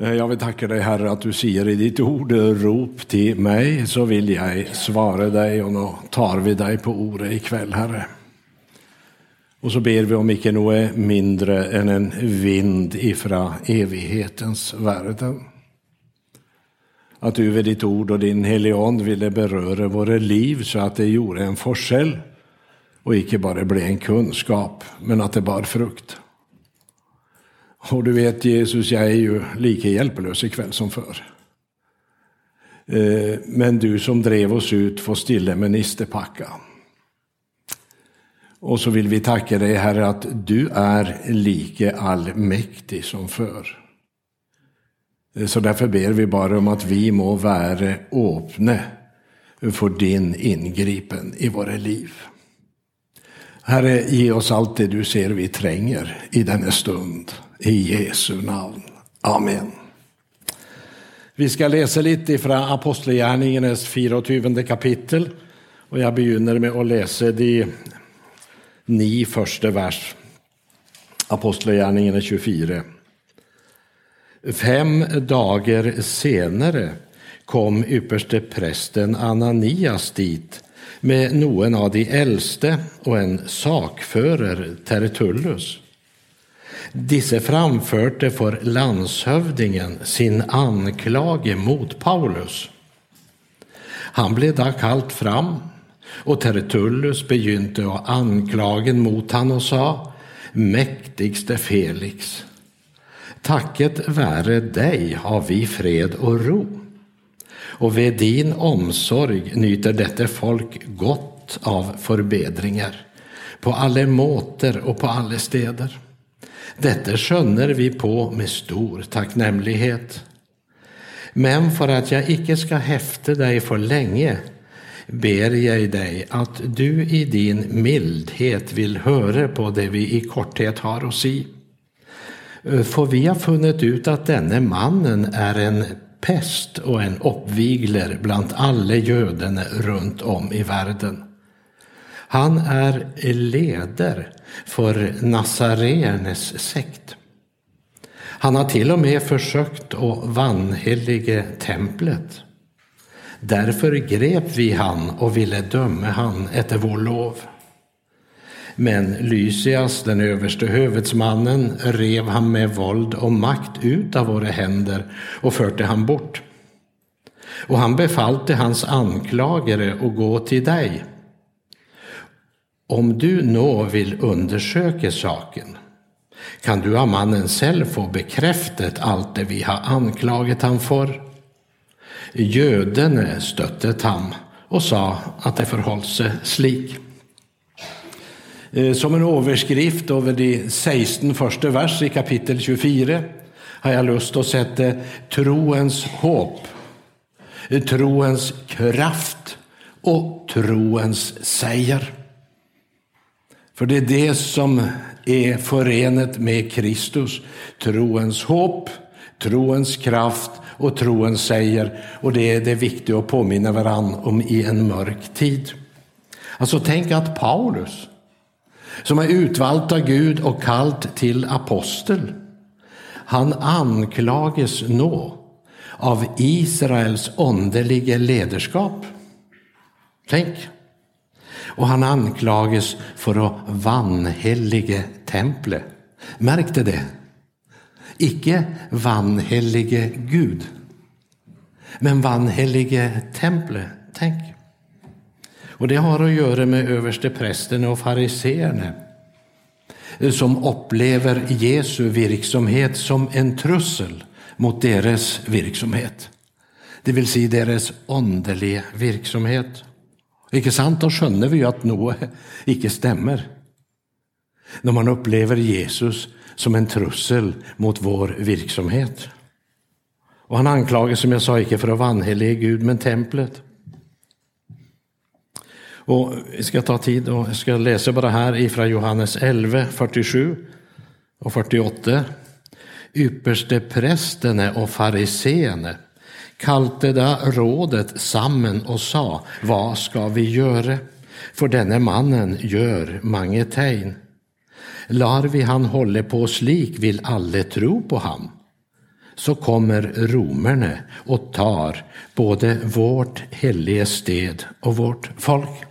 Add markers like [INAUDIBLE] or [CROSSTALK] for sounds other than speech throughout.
Eh, jag vill tacka dig Herre att du säger i ditt ord, eh, rop till mig så vill jag svara dig och nu tar vi dig på ordet ikväll Herre. Och så ber vi om icke något mindre än en vind ifrån evighetens världen. Att du vid ditt ord och din helion ville beröra våra liv så att det gjorde en forskel och icke bara blev en kunskap, men att det bar frukt. Och du vet Jesus, jag är ju lika hjälplös ikväll som förr. Eh, men du som drev oss ut får stille med nistepacka. Och så vill vi tacka dig Herre att du är lika allmäktig som förr. Eh, så därför ber vi bara om att vi må vara öppna för din ingripen i våra liv. Herre, ge oss allt det du ser vi tränger i denna stund. I Jesu namn. Amen. Vi ska läsa lite från Apostlagärningarnas 24 kapitel. Och jag begynner med att läsa de nio första vers. Apostlagärningarna 24. Fem dagar senare kom ypperste prästen Ananias dit med någon av de äldste och en sakförare, Tertullus. Disse framförde för landshövdingen sin anklage mot Paulus. Han blev då kallt fram och Tertullus begynte att anklagen mot han och sa Mäktigste Felix, tacket vare dig har vi fred och ro. Och vid din omsorg nyter detta folk gott av förbedringar på alla måter och på alla städer. Detta skönner vi på med stor tacknämlighet. Men för att jag icke ska häfta dig för länge ber jag dig att du i din mildhet vill höra på det vi i korthet har att si. För vi har funnit ut att denne mannen är en pest och en uppvigler bland alla gödene runt om i världen. Han är leder för Nazarenes sekt. Han har till och med försökt att vanhelige templet. Därför grep vi han och ville döma han efter vår lov. Men Lysias, den överste hövetsmannen, rev han med våld och makt ut av våra händer och förde han bort. Och han befalte hans anklagare att gå till dig om du nå vill undersöka saken kan du av mannen själv få bekräftat allt det vi har anklagat han för. Jödene stötte han och sa att det förhöll sig slik. Eh, som en överskrift över de 16 första vers i kapitel 24 har jag lust att sätta troens hopp, troens kraft och troens seger. För det är det som är förenat med Kristus. Troens hopp, troens kraft och troens säger. Och det är det viktiga att påminna varann om i en mörk tid. Alltså tänk att Paulus, som är utvald av Gud och kallt till apostel, han anklagas nå av Israels åndelige ledarskap. Tänk! Och han anklagas för att vanhellige templet. Märkte det? Icke vanhellige Gud, men vanhellige templet. Tänk. Och det har att göra med översteprästen och fariseerna som upplever Jesu verksamhet som en trussel mot deras verksamhet. Det vill säga deras andliga verksamhet. Ikke sant? Da skjønner vi at noe [LAUGHS] ikke stemmer. Når man upplever Jesus som en trussel mot vår virksomhet. Och han anklagas, som jag sa, icke för att vanhellige Gud, men templet. Och Jeg ska ta tid och jeg ska läsa bara här ifrån Johannes 11, 47 och 48. Ypperste prestene och fariseene kalte da rådet sammen och sa, vad ska vi göra? För denne mannen gör mange tegn. Lar vi han hålla på slik, vill alle tro på ham. så kommer romerna och tar både vårt helige sted och vårt folk.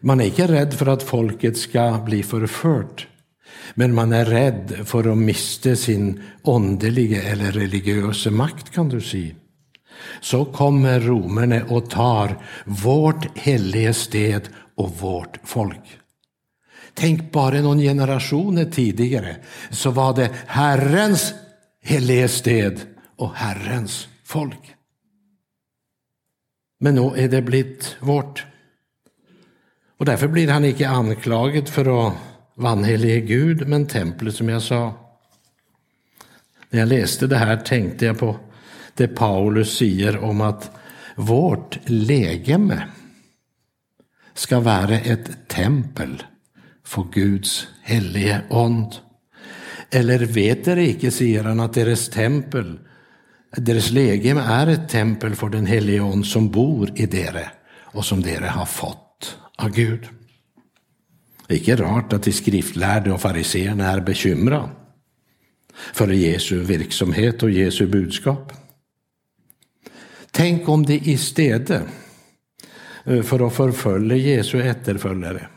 Man är inte rädd för att folket ska bli förfört, men man är rädd för att mista sin åndeliga eller religiösa makt kan du säga. Så kommer romerna och tar vårt heliga sted och vårt folk. Tänk bara någon generationer tidigare så var det Herrens heliga sted och Herrens folk. Men nu är det blivit vårt. Och därför blir han icke anklagad för att vanhelige Gud, men templet som jag sa. När jag läste det här tänkte jag på det Paulus säger om att vårt legeme ska vara ett tempel för Guds helige ond. Eller vet er icke, säger han, att deras tempel, deras legeme är ett tempel för den helige ond som bor i dere och som dere har fått av Gud. Det är inte rart att de skriftlärde och fariseerna är bekymrade för Jesu verksamhet och Jesu budskap. Tänk om de istället eh, för att förfölja Jesu efterföljare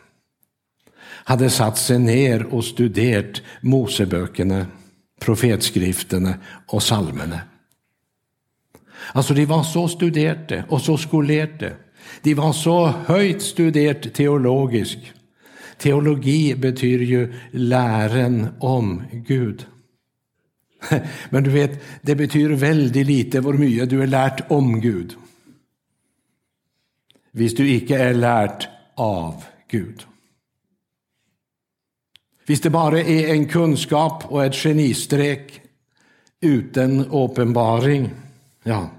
hade satt sig ner och studerat Moseböckerna, profetskrifterna och psalmerna. Alltså de var så studerade och så skolerade. De var så höjt studerat teologiskt. Teologi betyder ju lären om Gud. [LAUGHS] Men du vet, det betyder väldigt lite hur mycket du är lärt om Gud. Visst du inte är lärt av Gud. Visst det bara är en kunskap och ett genistreck utan uppenbaring. Ja.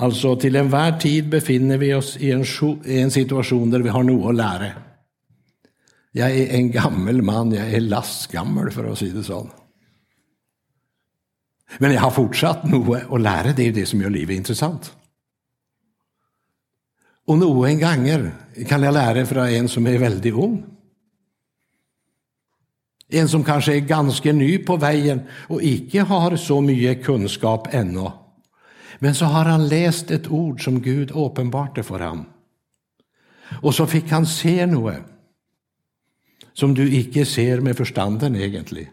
Alltså till en värd tid befinner vi oss i en, i en situation där vi har något att lära. Jag är en gammal man, jag är lastgammal för att säga det så. Men jag har fortsatt något att lära, det är det som gör livet intressant. Och någon gånger kan jag lära från en som är väldigt ung. En som kanske är ganska ny på vägen och inte har så mycket kunskap ännu. Men så har han läst ett ord som Gud uppenbarte för honom. Och så fick han se något som du icke ser med förstanden egentligen.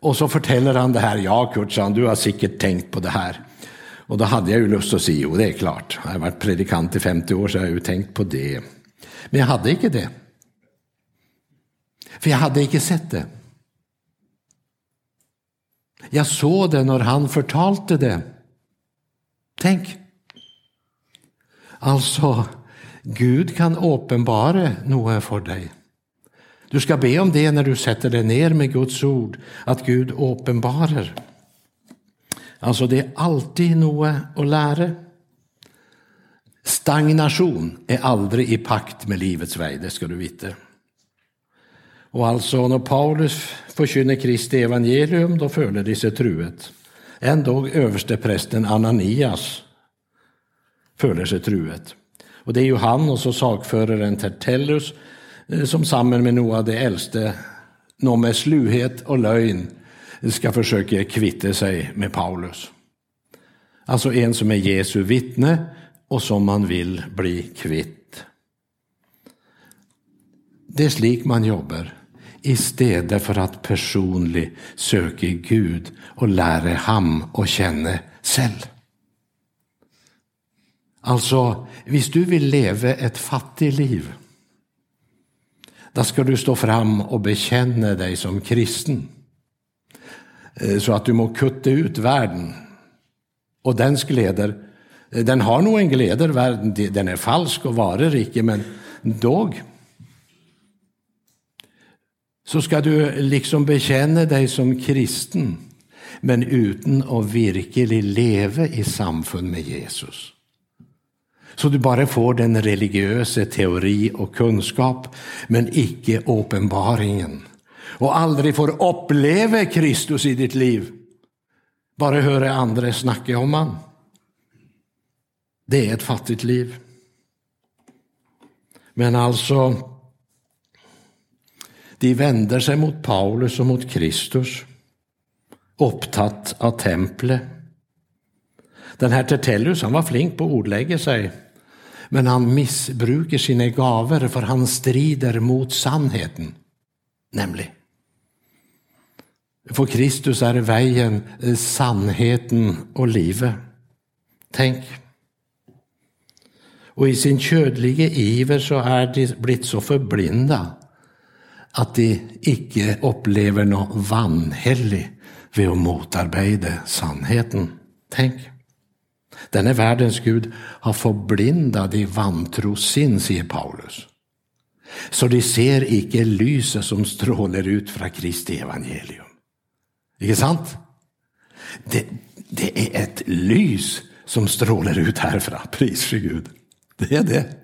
Och så förtäller han det här. Ja, Kurtsson, du har säkert tänkt på det här. Och då hade jag ju lust att säga, jo det är klart. Jag har varit predikant i 50 år så jag har ju tänkt på det. Men jag hade inte det. För jag hade inte sett det. Jag såg det när han förtalte det. Tänk. Alltså, Gud kan uppenbara något för dig. Du ska be om det när du sätter dig ner med Guds ord, att Gud uppenbarar. Alltså det är alltid något att lära. Stagnation är aldrig i pakt med livets väg, det ska du veta. Och alltså när Paulus förkynner Kristi evangelium, då följer de sig truet. En dag översteprästen Ananias följer sig truet. Och det är ju han och så sakföraren Tertellus eh, som samman med några av de äldste, någon med sluhet och lögn, ska försöka kvitta sig med Paulus. Alltså en som är Jesu vittne och som man vill bli kvitt. Det är slik man jobbar istället för att personligt söka Gud och lära ham och känna själv. Alltså, om du vill leva ett fattigt liv då ska du stå fram och bekänna dig som kristen. Eh, så att du må kutta ut världen. Och dens gläder, eh, den har nog en gläder, världen, den är falsk och varar icke, men dog. Så ska du liksom bekänna dig som kristen, men utan att verkligen leva i samfund med Jesus. Så du bara får den religiösa teori och kunskap, men icke uppenbaringen. Och aldrig får uppleva Kristus i ditt liv. Bara höra andra snacka om han. Det är ett fattigt liv. Men alltså, de vänder sig mot Paulus och mot Kristus. upptatt av templet. Den här Tertellus han var flink på att ordlägga sig, men han missbrukar sina gaver för han strider mot sannheten. Nämligen. För Kristus är vägen, sannheten och livet. Tänk. Och i sin ködliga iver så är de blivit så förblinda att de icke upplever något vanhellig vid att motarbeta sannheten. Tänk. Denne världens Gud har förblindat de vantro sin, säger Paulus. Så de ser icke lyset som strålar ut från Kristi evangelium. Ikke sant? Det, det är ett lys som strålar ut härifrån, pris för Gud. Det är det.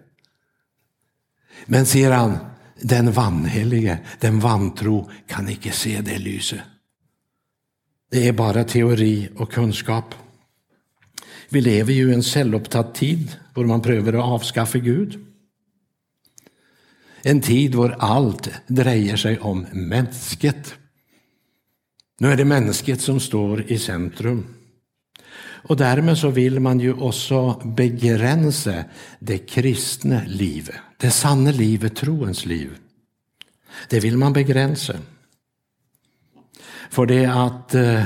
Men säger han, den vanhelige, den vantro kan icke se det lyset. Det är bara teori och kunskap. Vi lever ju i en självupptatt tid då man prövar att avskaffa Gud. En tid då allt drejer sig om mänsket. Nu är det mänsket som står i centrum. Och därmed så vill man ju också begränsa det kristna livet, det sanna livet, troens liv. Det vill man begränsa. För det att eh,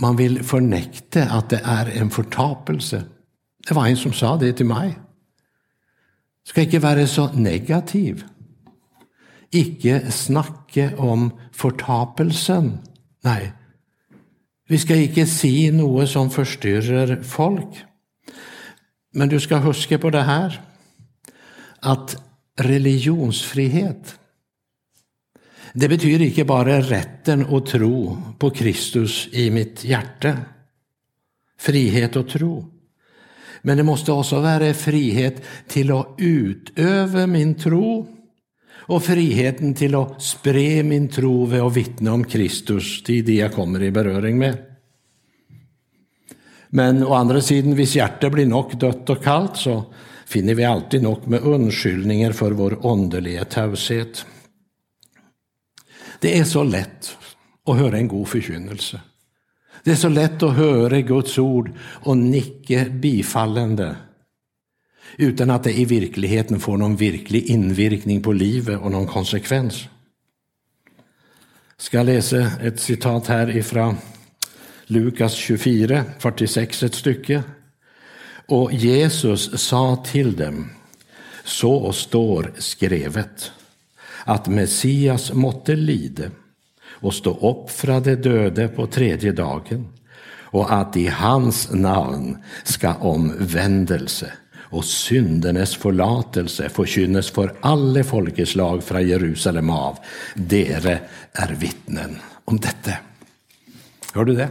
man vill förnekta att det är en förtapelse. Det var en som sa det till mig. Ska inte vara så negativ. Icke snacka om förtapelsen. Nej, vi ska inte si något som förstyrrer folk. Men du ska huska på det här, att religionsfrihet, det betyder inte bara rätten att tro på Kristus i mitt hjärta. Frihet att tro. Men det måste också vara frihet till att utöva min tro och friheten till att spre min tro vid att vittna om Kristus till de jag kommer i beröring med. Men å andra sidan, hvis hjärtat blir nog dött och kallt så finner vi alltid nog med undskyldningar för vår åndelige taushet. Det är så lätt att höra en god förkynnelse. Det är så lätt att höra Guds ord och nicka bifallande utan att det i verkligheten får någon verklig invirkning på livet och någon konsekvens. Jag ska läsa ett citat här ifrån Lukas 24, 46 ett stycke. Och Jesus sa till dem, så står skrevet, att Messias måtte lida och stå upp från de döde på tredje dagen och att i hans namn ska omvändelse och syndernas förlatelse förkynnes för alla folkeslag från Jerusalem av. Dere är vittnen om detta. Hör du det?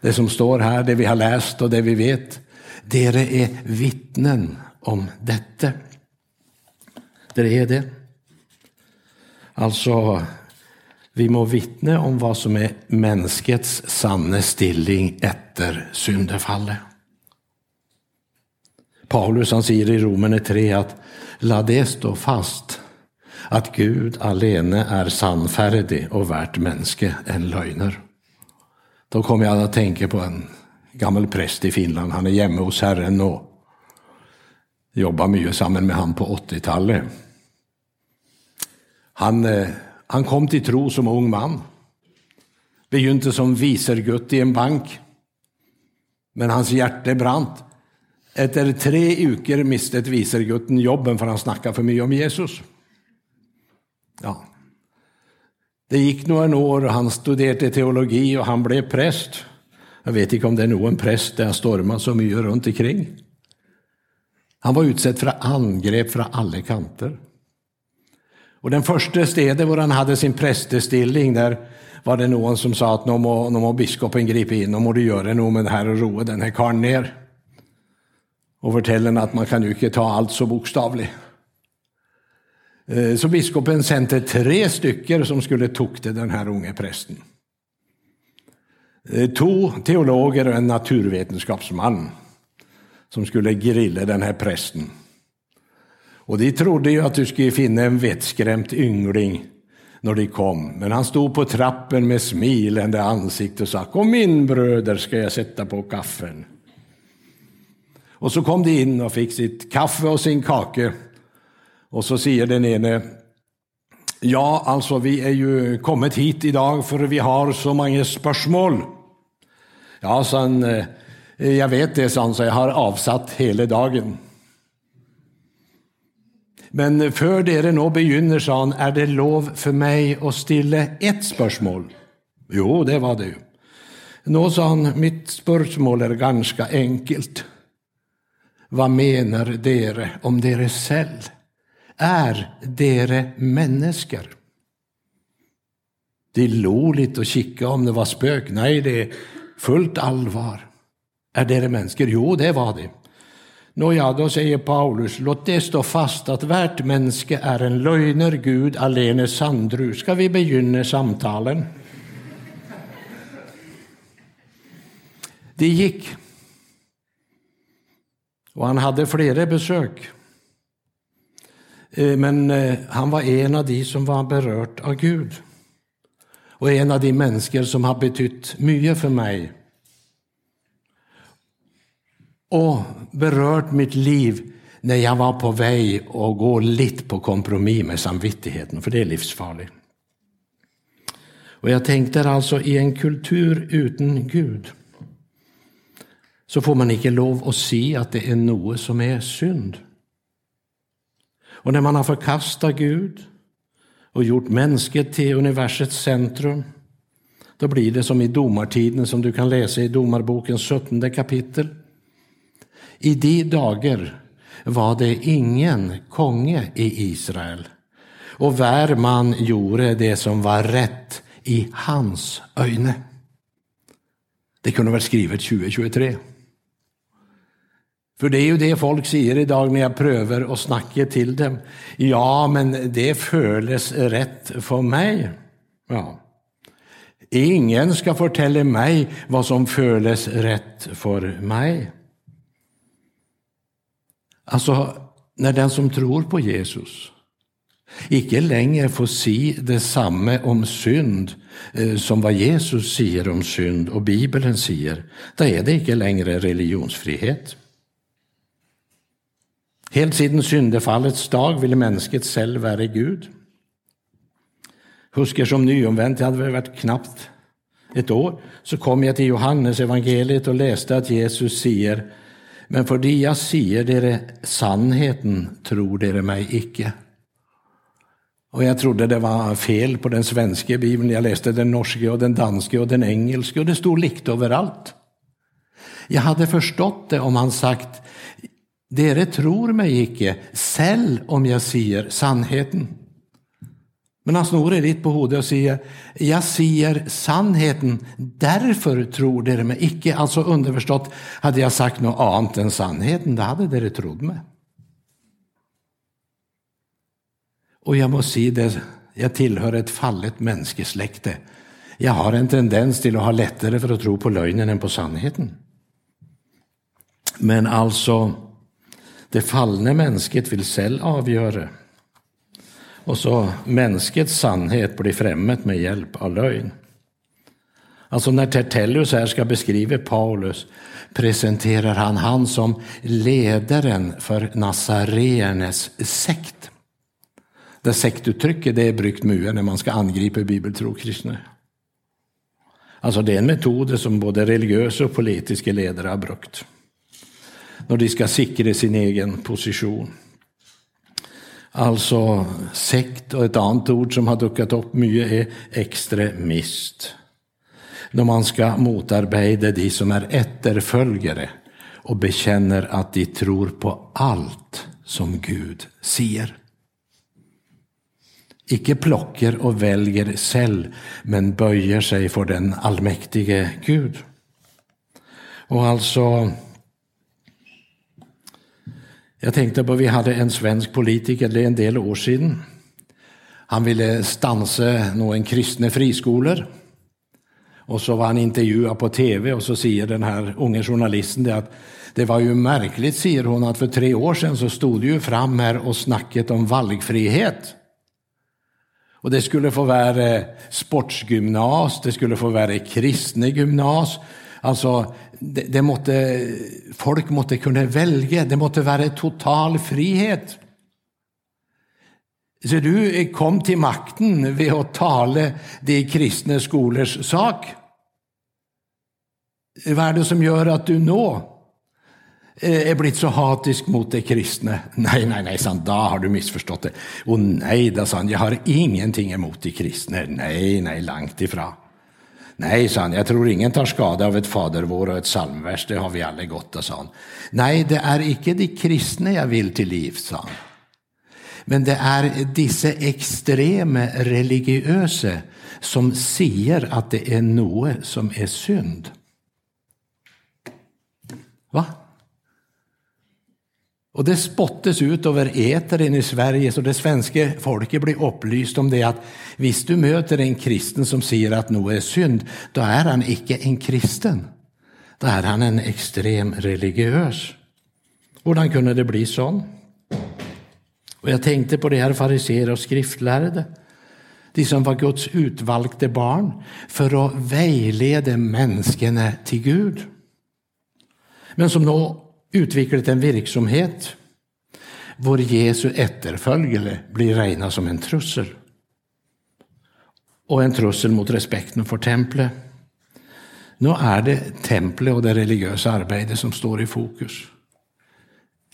Det som står här, det vi har läst och det vi vet. Dere är vittnen om detta. Det är det. Alltså, vi må vittna om vad som är mänskets sanna stilling efter syndafallet. Paulus han säger i Romerne 3 att la det stå fast att Gud alene är sannfärdig och värt mänske en lögner. Då kommer jag att tänka på en gammal präst i Finland. Han är hemma hos Herren och jobbar mycket samman med han på 80-talet. Han, eh, han kom till tro som ung man. Begynte som visergutt i en bank. Men hans hjärta brant. Efter tre veckor miste visergutten jobben för han snackade för mycket om Jesus. Ja. Det gick några år och han studerade teologi och han blev präst. Jag vet inte om det är någon präst där har stormar så mycket runt omkring. Han var utsatt för angrepp från alla kanter. Och den första stället där han hade sin prästestilling, där var det någon som sa att nu må, nu må biskopen gripa in, nu må du göra något med det här och roa den här karln ner. Och fortäller att man kan ju inte ta allt så bokstavligt. Eh, så biskopen sände tre stycken som skulle tukta den här unge prästen. Eh, två teologer och en naturvetenskapsman som skulle grilla den här prästen. Och de trodde ju att du skulle finna en vettskrämt yngling när de kom, men han stod på trappen med smilande ansikte och sa Kom in bröder, ska jag sätta på kaffen. Och så kom de in och fick sitt kaffe och sin kake. Och så säger den ene Ja, alltså vi är ju kommit hit idag för vi har så många spörsmål. Ja, sa han, eh, jag vet det, sa han, så jag har avsatt hela dagen. Men för dere nå begynner, sa han, är det lov för mig att stilla ett spörsmål? Jo, det var det ju. Nå, sa han, mitt spörsmål är ganska enkelt. Vad menar dere om dere själv? Är dere människor? De lo lite och kika om det var spök. Nej, det är fullt allvar. Är dere människor? Jo, det var det. Nåja, då säger Paulus, låt det stå fast att värt människa är en lögner Gud alene sandru. Ska vi begynna samtalen? Det gick. Och han hade flera besök. Eh, men eh, han var en av de som var berört av Gud. Och en av de människor som har betytt mycket för mig. Och berört mitt liv när jag var på väg att gå lite på kompromiss med samvittigheten, för det är livsfarligt. Och jag tänkte alltså i en kultur utan Gud så får man inte lov att se att det är något som är synd. Och när man har förkastat Gud och gjort mänsket till universets centrum, då blir det som i domartiden som du kan läsa i Domarbokens 17 kapitel. I de dagar var det ingen konge i Israel och var man gjorde det som var rätt i hans öjne. Det kunde väl skrivet 2023. För det är ju det folk säger idag när jag prövar att snacka till dem. Ja, men det föles rätt för mig. Ja. Ingen ska fortälla mig vad som föles rätt för mig. Alltså, när den som tror på Jesus icke längre får se detsamma om synd eh, som vad Jesus säger om synd och Bibeln säger, då är det icke längre religionsfrihet. Helt sedan syndefallets dag ville människet själv vara Gud. Husker som nyomvänd, det hade varit knappt ett år, så kom jag till Johannes evangeliet och läste att Jesus säger men för det jag säger dere sannheten tror dere mig icke. Och jag trodde det var fel på den svenska bibeln. Jag läste den norska och den danska och den engelska och det stod likt överallt. Jag hade förstått det om han sagt Dere tror mig icke, selv om jag säger sannheten. Men han snor lite på hodet och säger, jag säger sannheten, därför tror dere mig icke. Alltså underförstått, hade jag sagt något annat än sannheten, då hade dere trott mig. Och jag måste säga det, jag tillhör ett fallet människosläkte. Jag har en tendens till att ha lättare för att tro på lögnen än på sannheten. Men alltså, det fallna mänsket vill själv avgöra. Och så mänskets sannhet blir främmet med hjälp av lögn. Alltså när Tertellus här ska beskriva Paulus presenterar han han som ledaren för Nazareernes sekt. Det sektuttrycket det är brukt mycket när man ska angripa bibeltro kristna. Alltså det är en metod som både religiösa och politiska ledare har brukt när de ska säkra sin egen position. Alltså sekt och ett annat ord som har duckat upp mycket är extremist. När man ska motarbeta de som är efterföljare och bekänner att de tror på allt som Gud ser. Icke plocker och väljer själv, men böjer sig för den allmäktige Gud. Och alltså jag tänkte på, vi hade en svensk politiker, det är en del år sedan. Han ville stansa några kristna friskolor. Och så var han intervjuad på tv och så säger den här unga journalisten det att det var ju märkligt, säger hon, att för tre år sedan så stod det ju fram här och snacket om valgfrihet. Och det skulle få vara sportsgymnas, det skulle få vara kristne gymnas. Alltså, det, det måtte, folk måtte kunne velge. Det måtte være total frihet. Så du kom til makten ved å tale de kristne skolers sak. Hva er det som gjør at du nå eh, er blitt så hatisk mot de kristne? [LAUGHS] Nei, nei, nei, sa han, da har du misforstått det. Å nei da, sa han, jeg har ingenting imot de kristne. Nei, nei, langt ifra. Nej, sa han, jag tror ingen tar skada av ett fadervår och ett psalmvers, det har vi alla gott av, sa han. Nej, det är icke de kristna jag vill till liv, sa han. Men det är dessa extrema religiösa som säger att det är något som är synd. Va? Och det spottes ut över etern i Sverige, så det svenska folket blir upplyst om det att visst, du möter en kristen som säger att något är synd, då är han icke en kristen. Då är han en extrem religiös. Hur kunde det bli så? Och jag tänkte på de här fariseer och skriftlärde, de som var Guds utvalgte barn, för att vägleda människorna till Gud. Men som då utviklet en virksomhet Vår Jesu etterfølgere blir regna som en trussel. Og en trussel mot respekten for tempelet. Nå er det tempelet og det religiøse arbeidet som står i fokus.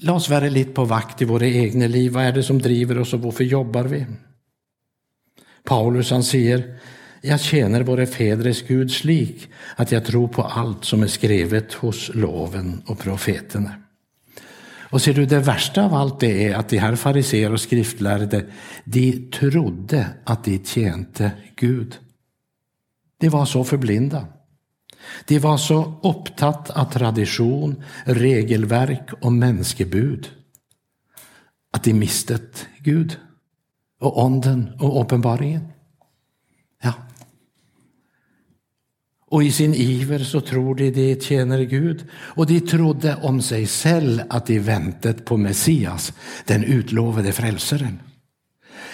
La oss være litt på vakt i våre egne liv. Hva er det som driver oss, og hvorfor jobber vi? Paulus han sier jag tjänar våra fäders Gud slik att jag tror på allt som är skrivet hos loven och profeterna. Och ser du, det värsta av allt det är att de här fariseer och skriftlärde, de trodde att de tjänte Gud. De var så förblinda. De var så upptatt av tradition, regelverk och mänskebud att de mistet Gud och onden och uppenbaringen. Och i sin iver så tror de de tjänar Gud. Och de trodde om sig själv att de väntat på Messias, den utlovade frälsaren.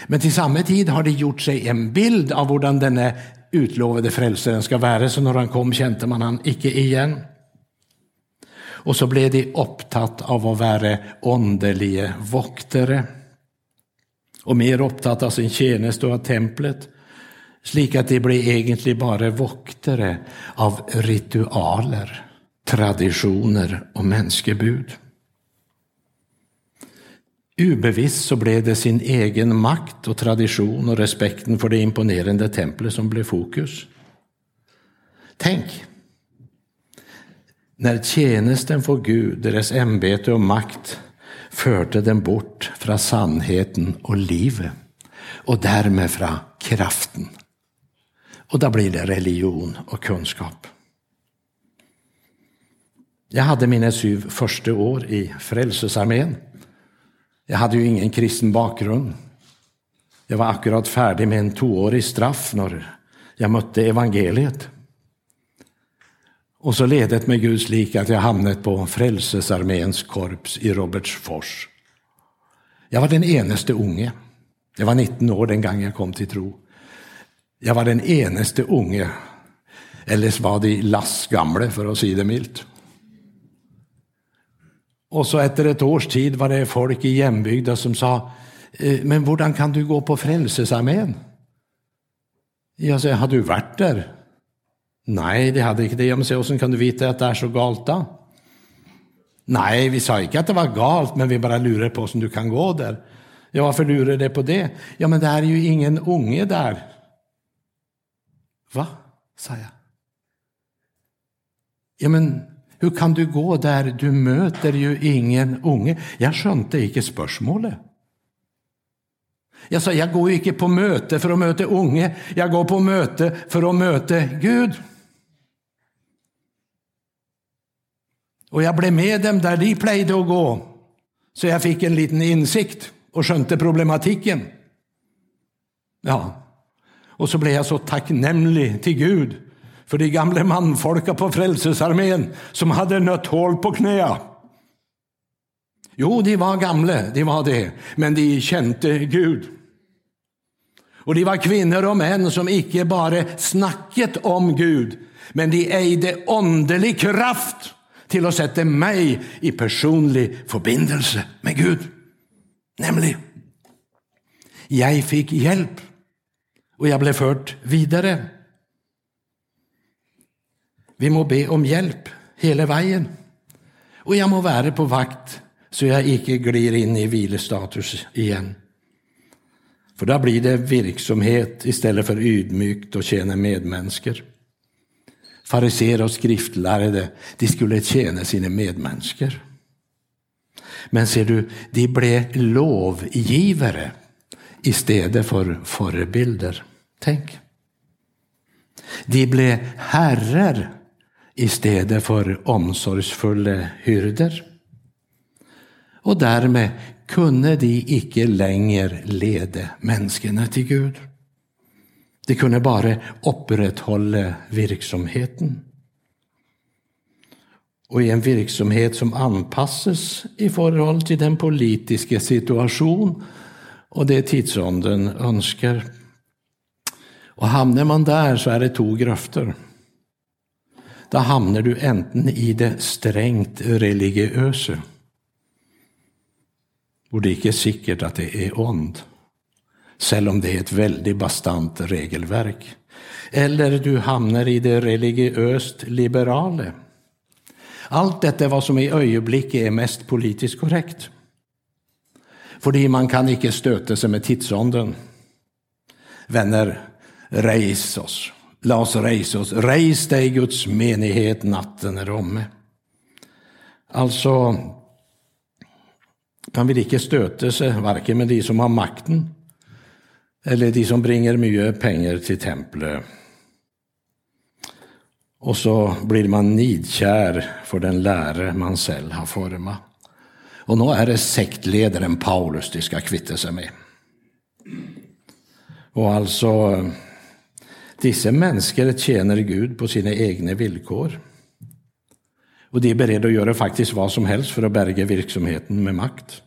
Men till samma tid har de gjort sig en bild av hur denne utlovade frälsaren ska vara, så när han kom kände man han icke igen. Och så blev de upptatt av att vara underliga voktare och mer upptatt av sin tjänst och av templet slik at de ble egentlig bare voktere av ritualer, tradisjoner og menneskebud. Ubevisst så ble det sin egen makt og tradisjon og respekten for det imponerende tempelet som ble fokus. Tenk! När tjänsten for Gud, deres ämbete och makt, förde den bort från sannheten och livet, och därmed från kraften och då blir det religion och kunskap. Jag hade mina sju första år i Frälsningsarmén. Jag hade ju ingen kristen bakgrund. Jag var akkurat färdig med en tvåårig straff när jag mötte evangeliet. Och så ledet med Guds lik att jag hamnat på Frälsningsarméns korps i Robertsfors. Jag var den enaste unge. Jag var 19 år den gången jag kom till tro. Jag var den eneste unge, ellers var de lastgamle, for å si det mildt. Og så etter et års tid var det folk i hjembygda som sa eh, men hvordan kan du gå på Frelsesarmeen? Jag sa, har du vært der? Nei, de hadde ikke det. Ja, men se, kan du vite at det er så galt, da? Nei, vi sa ikke at det var galt, men vi bare lurer på hvordan du kan gå der. Ja, hvorfor lurer det på det? Ja, men det er jo ingen unge der. Va? sa jag. Ja, men hur kan du gå där? Du möter ju ingen unge. Jag skönte inte spörsmålet. Jag sa jag går inte på möte för att möta unge, Jag går på möte för att möta Gud. Och jag blev med dem där. de plejde att gå, så jag fick en liten insikt och skönte problematiken. Ja, och så blev jag så tacknämlig till Gud för de gamla manfolka på Frälsningsarmén som hade nött hål på knäa. Jo, de var gamla, de var det, men de kände Gud. Och de var kvinnor och män som icke bara snacket om Gud, men de ägde åndelig kraft till att sätta mig i personlig förbindelse med Gud. Nämligen, jag fick hjälp och jag blev fört vidare. Vi må be om hjälp hela vägen. Och jag må vara på vakt så jag icke glir in i vilestatus igen. För då blir det virksamhet istället för ydmykt och tjäna medmänniskor. Fariser och skriftlärde, de skulle tjäna sina medmänniskor. Men ser du, de blev lovgivare istället för förebilder. Tänk. De blev herrar istället för omsorgsfulla hyrder. Och därmed kunde de icke längre leda människorna till Gud. De kunde bara upprätthålla verksamheten. Och i en verksamhet som anpassas i förhållande till den politiska situation och det tidsåldern önskar. Och hamnar man där så är det två gröfter. Då hamnar du enten i det strängt religiösa och det är inte säkert att det är ond, Även om det är ett väldigt bastant regelverk. Eller du hamnar i det religiöst liberala. Allt detta är vad som i ögonblicket är mest politiskt korrekt. För man kan inte stöta sig med tidsånden. Vänner, reis oss. las rejs oss. Reis dig Guds menighet, natten är omme. Alltså, kan vill inte stöta sig varken med de som har makten eller de som bringer mycket pengar till templet. Och så blir man nidkär för den läre man själv har format. Och nu är det sektledaren Paulus de ska kvitta sig med. Och alltså, dessa människor tjänar Gud på sina egna villkor. Och de är beredda att göra faktiskt vad som helst för att berga verksamheten med makt.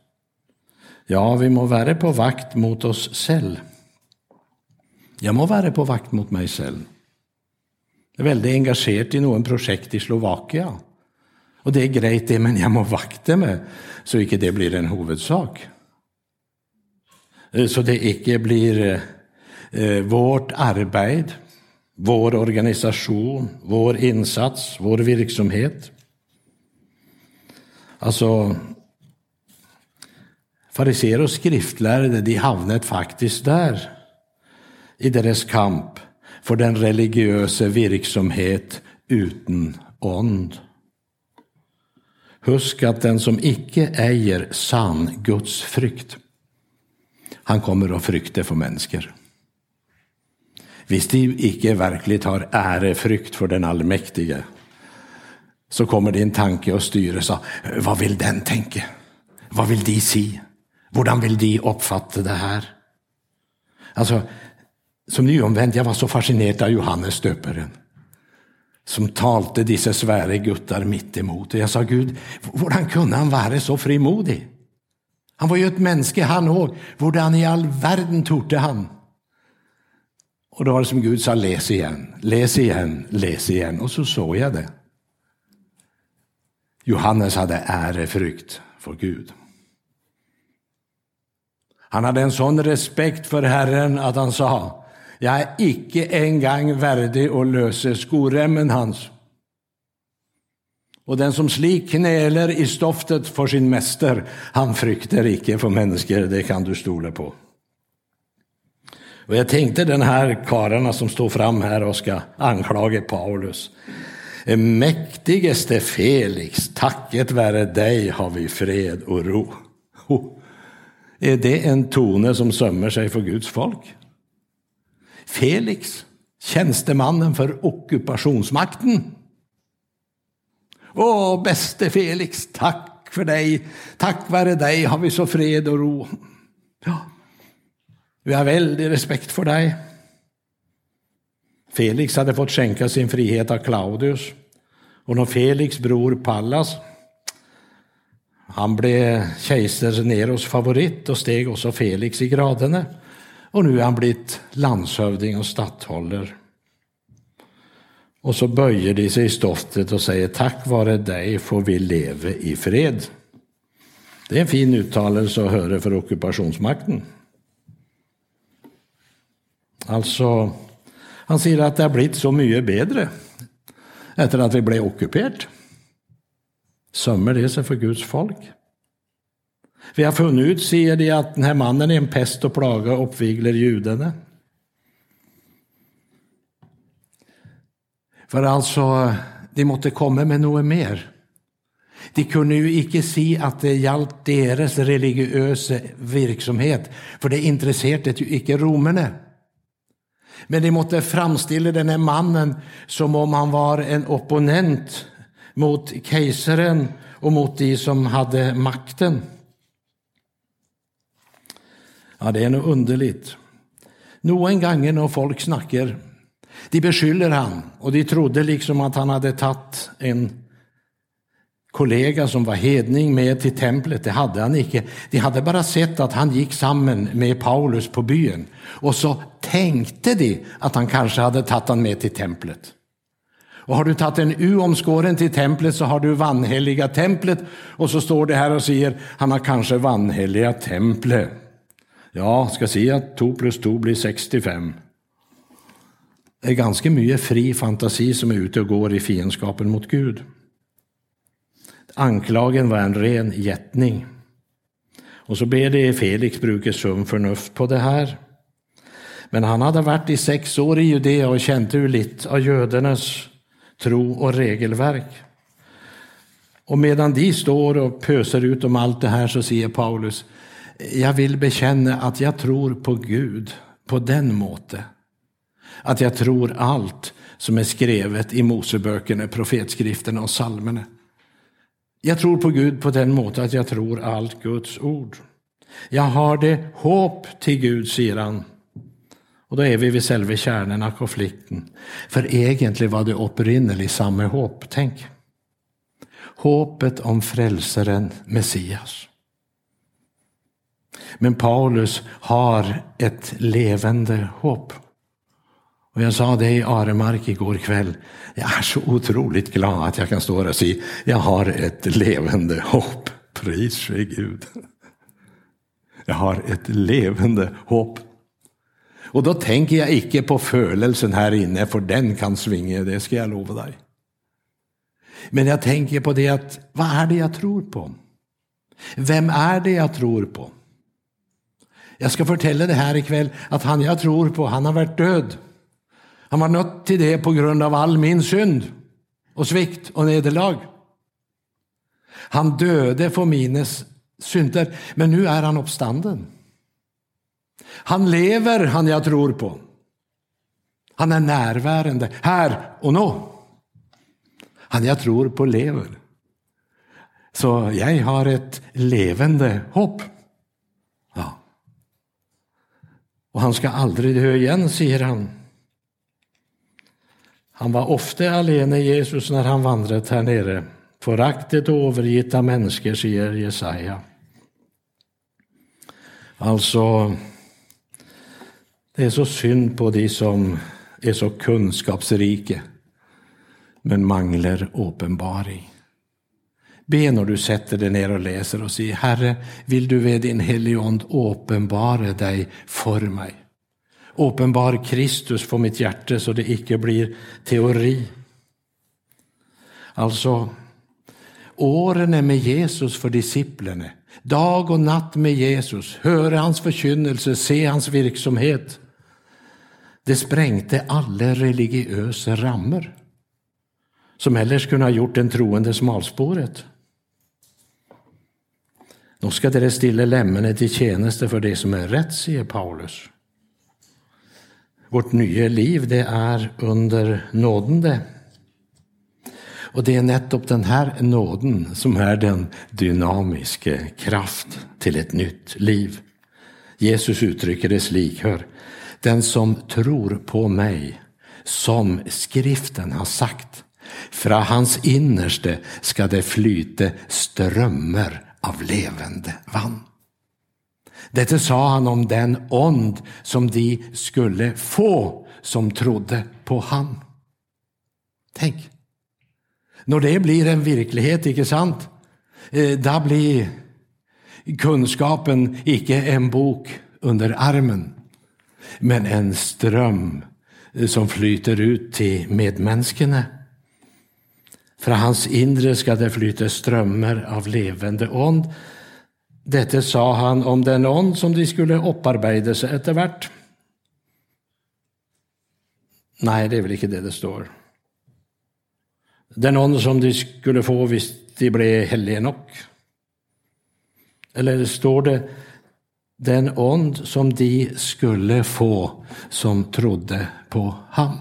Ja, vi må vara på vakt mot oss själva. Jag må vara på vakt mot mig själv. Jag är väldigt engagerad i någon projekt i Slovakien. Och det är grejt det, men jag må vakta mig så inte det blir en huvudsak. Eh, så det inte blir eh, eh, vårt arbete, vår organisation, vår insats, vår verksamhet Alltså, fariséer och skriftlärde, de hamnade faktiskt där i deras kamp för den religiösa verksamhet utan ond. Husk att den som icke äger sann Guds frykt, han kommer att frykta för människor hvis de ikke virkelig har ærefrykt för den allmäktige, så kommer din tanke att styra. Så, vad vill den tänka? Vad vill de si? Hur vill de uppfatta det här? Altså, som nyomvendt jag var så fascinerad av Johannes döparen som talte dessa svære gutter midt imot. Og jag sa, Gud, hur kunde han vara så frimodig? Han var ju et menneske, han òg. Hur i all världen torde han? Och då var det som Gud sa, läs igen, läs igen, läs igen. Och så såg jag det. Johannes hade ärefrykt för Gud. Han hade en sån respekt för Herren att han sa, jag är icke en gång värdig att lösa skorämmen hans. Och den som slik knäler i stoftet för sin mäster, han frykter icke för människor, det kan du stola på. Och jag tänkte den här karlarna som står fram här och ska anklaga Paulus. Eh, mäktigaste Felix, tacket vare dig har vi fred och ro. Oh. Är det en tone som sömmer sig för Guds folk? Felix, tjänstemannen för ockupationsmakten. Åh, bäste Felix, tack för dig. Tack vare dig har vi så fred och ro. Ja, vi har väldig respekt för dig. Felix hade fått skänka sin frihet av Claudius. Och när Felix bror Pallas, han blev kejsar Neros favorit och steg också Felix i graderna. Och nu är han blivit landshövding och statthållare. Och så böjer de sig i stoftet och säger tack vare dig får vi leva i fred. Det är en fin uttalelse att höra för ockupationsmakten. Alltså, han säger att det har blivit så mycket bättre efter att vi blev ockuperat. Sömmer det sig för Guds folk? Vi har funnit ut, säger de, att den här mannen är en pest och plaga och uppviglar judarna. För alltså, de måste komma med något mer. De kunde ju icke se att det gällde deras religiösa verksamhet, för det intresserade ju icke romerna. Men de måtte framställa den här mannen som om han var en opponent mot kejsaren och mot de som hade makten. Ja, det är nog underligt. Någon gånger när folk snackar, de beskyller han och de trodde liksom att han hade tagit en kollega som var hedning med till templet. Det hade han inte. De hade bara sett att han gick samman med Paulus på byn och så tänkte de att han kanske hade tagit han med till templet. Och har du tagit en U-omskåren till templet så har du vanheliga templet och så står det här och säger han har kanske vanheliga templet. Ja, ska se att 2 plus 2 blir 65. Det är ganska mycket fri fantasi som är ute och går i fiendskapen mot Gud. Anklagen var en ren jättning. Och så ber det Felix bruka sunt förnuft på det här. Men han hade varit i sex år i Judea och känt hur lite av judarnas tro och regelverk. Och medan de står och pöser ut om allt det här så säger Paulus, jag vill bekänna att jag tror på Gud på den måte. Att jag tror allt som är skrivet i Moseböckerna, profetskrifterna och psalmerna. Jag tror på Gud på den måten att jag tror allt Guds ord. Jag har det hopp till Gud, säger han. Och då är vi vid själva kärnan av konflikten. För egentligen var det upprinnelig samma hopp, tänk. Hoppet om frälsaren Messias. Men Paulus har ett levande hopp. Och jag sa det i Aremark igår kväll. Jag är så otroligt glad att jag kan stå här och säga jag har ett levande hopp. Pris ske Gud. Jag har ett levande hopp. Och då tänker jag icke på födelsen här inne, för den kan svinga, det ska jag lova dig. Men jag tänker på det att, vad är det jag tror på? Vem är det jag tror på? Jag ska fortälla det här ikväll, att han jag tror på, han har varit död. Han var nött till det på grund av all min synd och svikt och nederlag. Han döde för mina synder, men nu är han uppstanden. Han lever, han jag tror på. Han är närvarande här och nu. Han jag tror på lever. Så jag har ett levande hopp. Ja. Och han ska aldrig dö igen, säger han. Han var ofta alene Jesus när han vandrade här nere. Föraktet och övergitt av människor, säger Jesaja. Alltså, det är så synd på de som är så kunskapsrika men manglar uppenbaring. Be när du sätter dig ner och läser och säger Herre, vill du ved din helige Ande uppenbara dig för mig? Uppenbar Kristus för mitt hjärta så det icke blir teori. Alltså, åren med Jesus för disciplinerna dag och natt med Jesus, höra hans förkynnelse, se hans verksamhet. Det sprängte alla religiösa rammer som ellers kunde ha gjort den troende smalspåret. Nu ska dere stille lemmene till tjänste för det som är rätt, säger Paulus. Vårt nya liv, det är under nåden det. Och det är nettopp den här nåden som är den dynamiska kraft till ett nytt liv. Jesus uttrycker det slik, hör. Den som tror på mig, som skriften har sagt, från hans innerste ska det flyta strömmar av levande vann. Detta sa han om den ond som de skulle få som trodde på han. Tänk, när det blir en verklighet, inte sant? Eh, då blir kunskapen icke en bok under armen, men en ström eh, som flyter ut till medmänniskorna. Från hans inre ska det flyta strömmar av levande ond. Detta sa han om den ond som de skulle upparbeta sig eftervärt. Nej, det är väl inte det det står. Den ond som de skulle få om de blev heliga nog. Eller står det den ond som de skulle få som trodde på ham?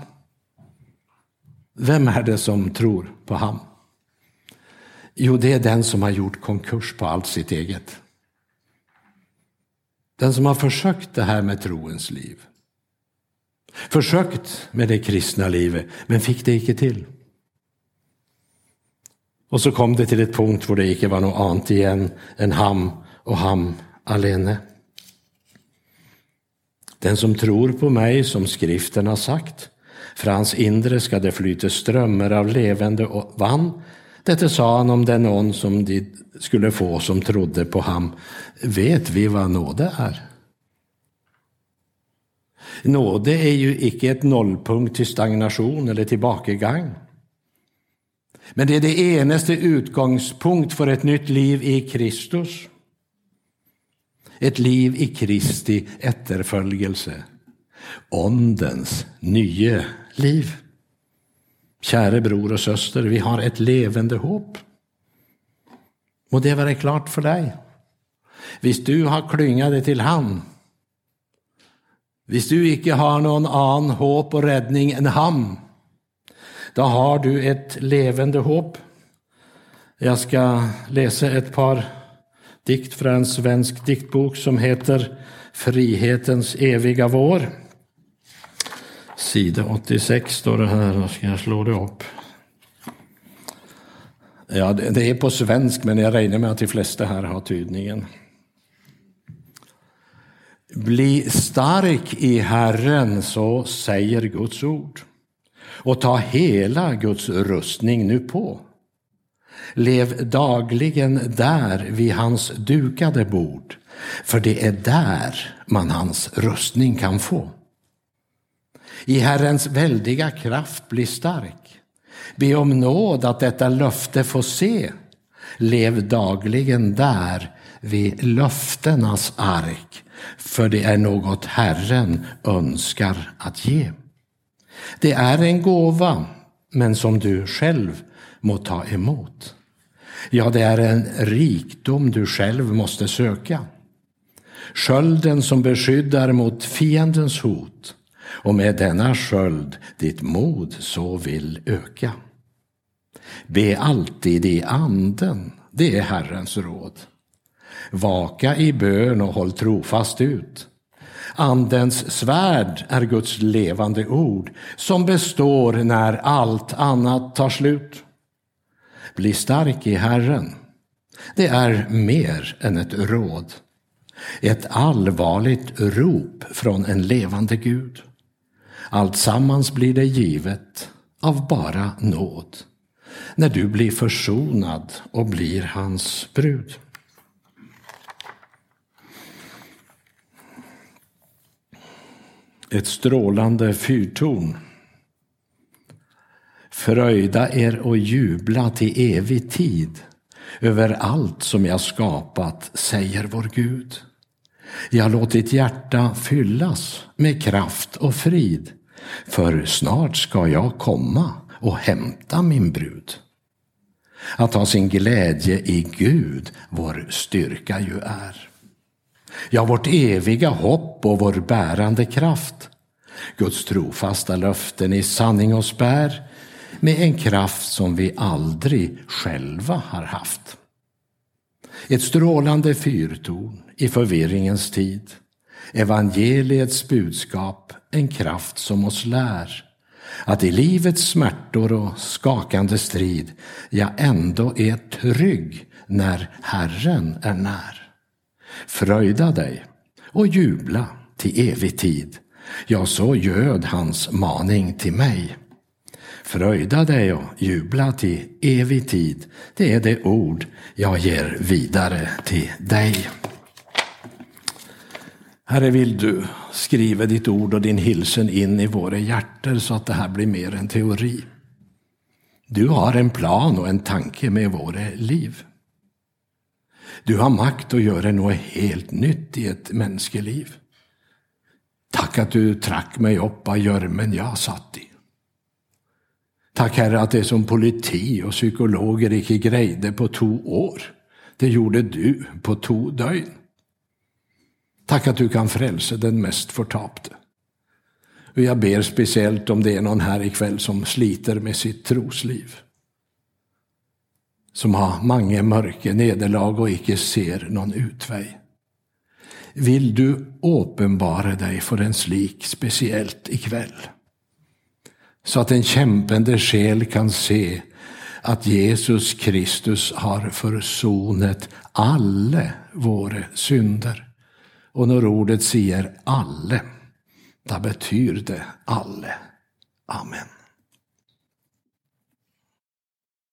Vem är det som tror på ham? Jo, det är den som har gjort konkurs på allt sitt eget. Den som har försökt det här med troens liv. Försökt med det kristna livet, men fick det icke till. Och så kom det till ett punkt hvor det icke var något annat igen än ham och ham alene. Den som tror på mig, som skriften har sagt, för hans inre ska det flyta strömmar av levande vann. Detta sa han om den någon som de skulle få som trodde på ham. Vet vi vad nåde är? Nåde är ju icke ett nollpunkt till stagnation eller tillbakagång. Men det är det enaste utgångspunkt för ett nytt liv i Kristus. Ett liv i Kristi efterföljelse. Ondens nya liv. Käre bror och syster, vi har ett levande hopp. Och det vara klart för dig. Visst du har klyngat dig till han, visst du icke har någon annan hopp och räddning än han, då har du ett levande hopp. Jag ska läsa ett par dikt från en svensk diktbok som heter Frihetens eviga vår. Sida 86 står det här, då ska jag slå det upp. Ja, det är på svensk, men jag räknar med att de flesta här har tydningen. Bli stark i Herren, så säger Guds ord. Och ta hela Guds rustning nu på. Lev dagligen där vid hans dukade bord, för det är där man hans rustning kan få. I Herrens väldiga kraft bli stark. Be om nåd att detta löfte få se. Lev dagligen där vid löftenas ark, för det är något Herren önskar att ge. Det är en gåva, men som du själv må ta emot. Ja, det är en rikdom du själv måste söka. Skölden som beskyddar mot fiendens hot och med denna sköld ditt mod så vill öka. Be alltid i anden, det är Herrens råd. Vaka i bön och håll trofast ut. Andens svärd är Guds levande ord som består när allt annat tar slut. Bli stark i Herren. Det är mer än ett råd. Ett allvarligt rop från en levande Gud. Alltsammans blir det givet av bara nåd när du blir försonad och blir hans brud. Ett strålande fyrtorn. Fröjda er och jubla till evig tid över allt som jag skapat, säger vår Gud. Jag låt ditt hjärta fyllas med kraft och frid, för snart ska jag komma och hämta min brud. Att ha sin glädje i Gud, vår styrka ju är. Ja, vårt eviga hopp och vår bärande kraft. Guds trofasta löften i sanning oss bär med en kraft som vi aldrig själva har haft. Ett strålande fyrtorn i förvirringens tid. Evangeliets budskap, en kraft som oss lär att i livets smärtor och skakande strid jag ändå är trygg när Herren är när. Fröjda dig och jubla till evig tid. Ja, så göd hans maning till mig. Fröjda dig och jubla till evig tid. Det är det ord jag ger vidare till dig. Herre, vill du skriva ditt ord och din hilsen in i våra hjärtan så att det här blir mer en teori. Du har en plan och en tanke med våra liv. Du har makt att göra något helt nytt i ett mänskeliv. Tack att du track mig upp av görmen jag satt i. Tack Herre att det som politi och psykologer icke grejde på två år, det gjorde du på två dygn. Tack att du kan frälsa den mest förtapte. Och jag ber speciellt om det är någon här ikväll som sliter med sitt trosliv. Som har många mörka nederlag och icke ser någon utväg. Vill du uppenbara dig för en slik speciellt ikväll? Så att en kämpande själ kan se att Jesus Kristus har försonat alla våra synder. Och när ordet säger alle, då betyder det alle. Amen.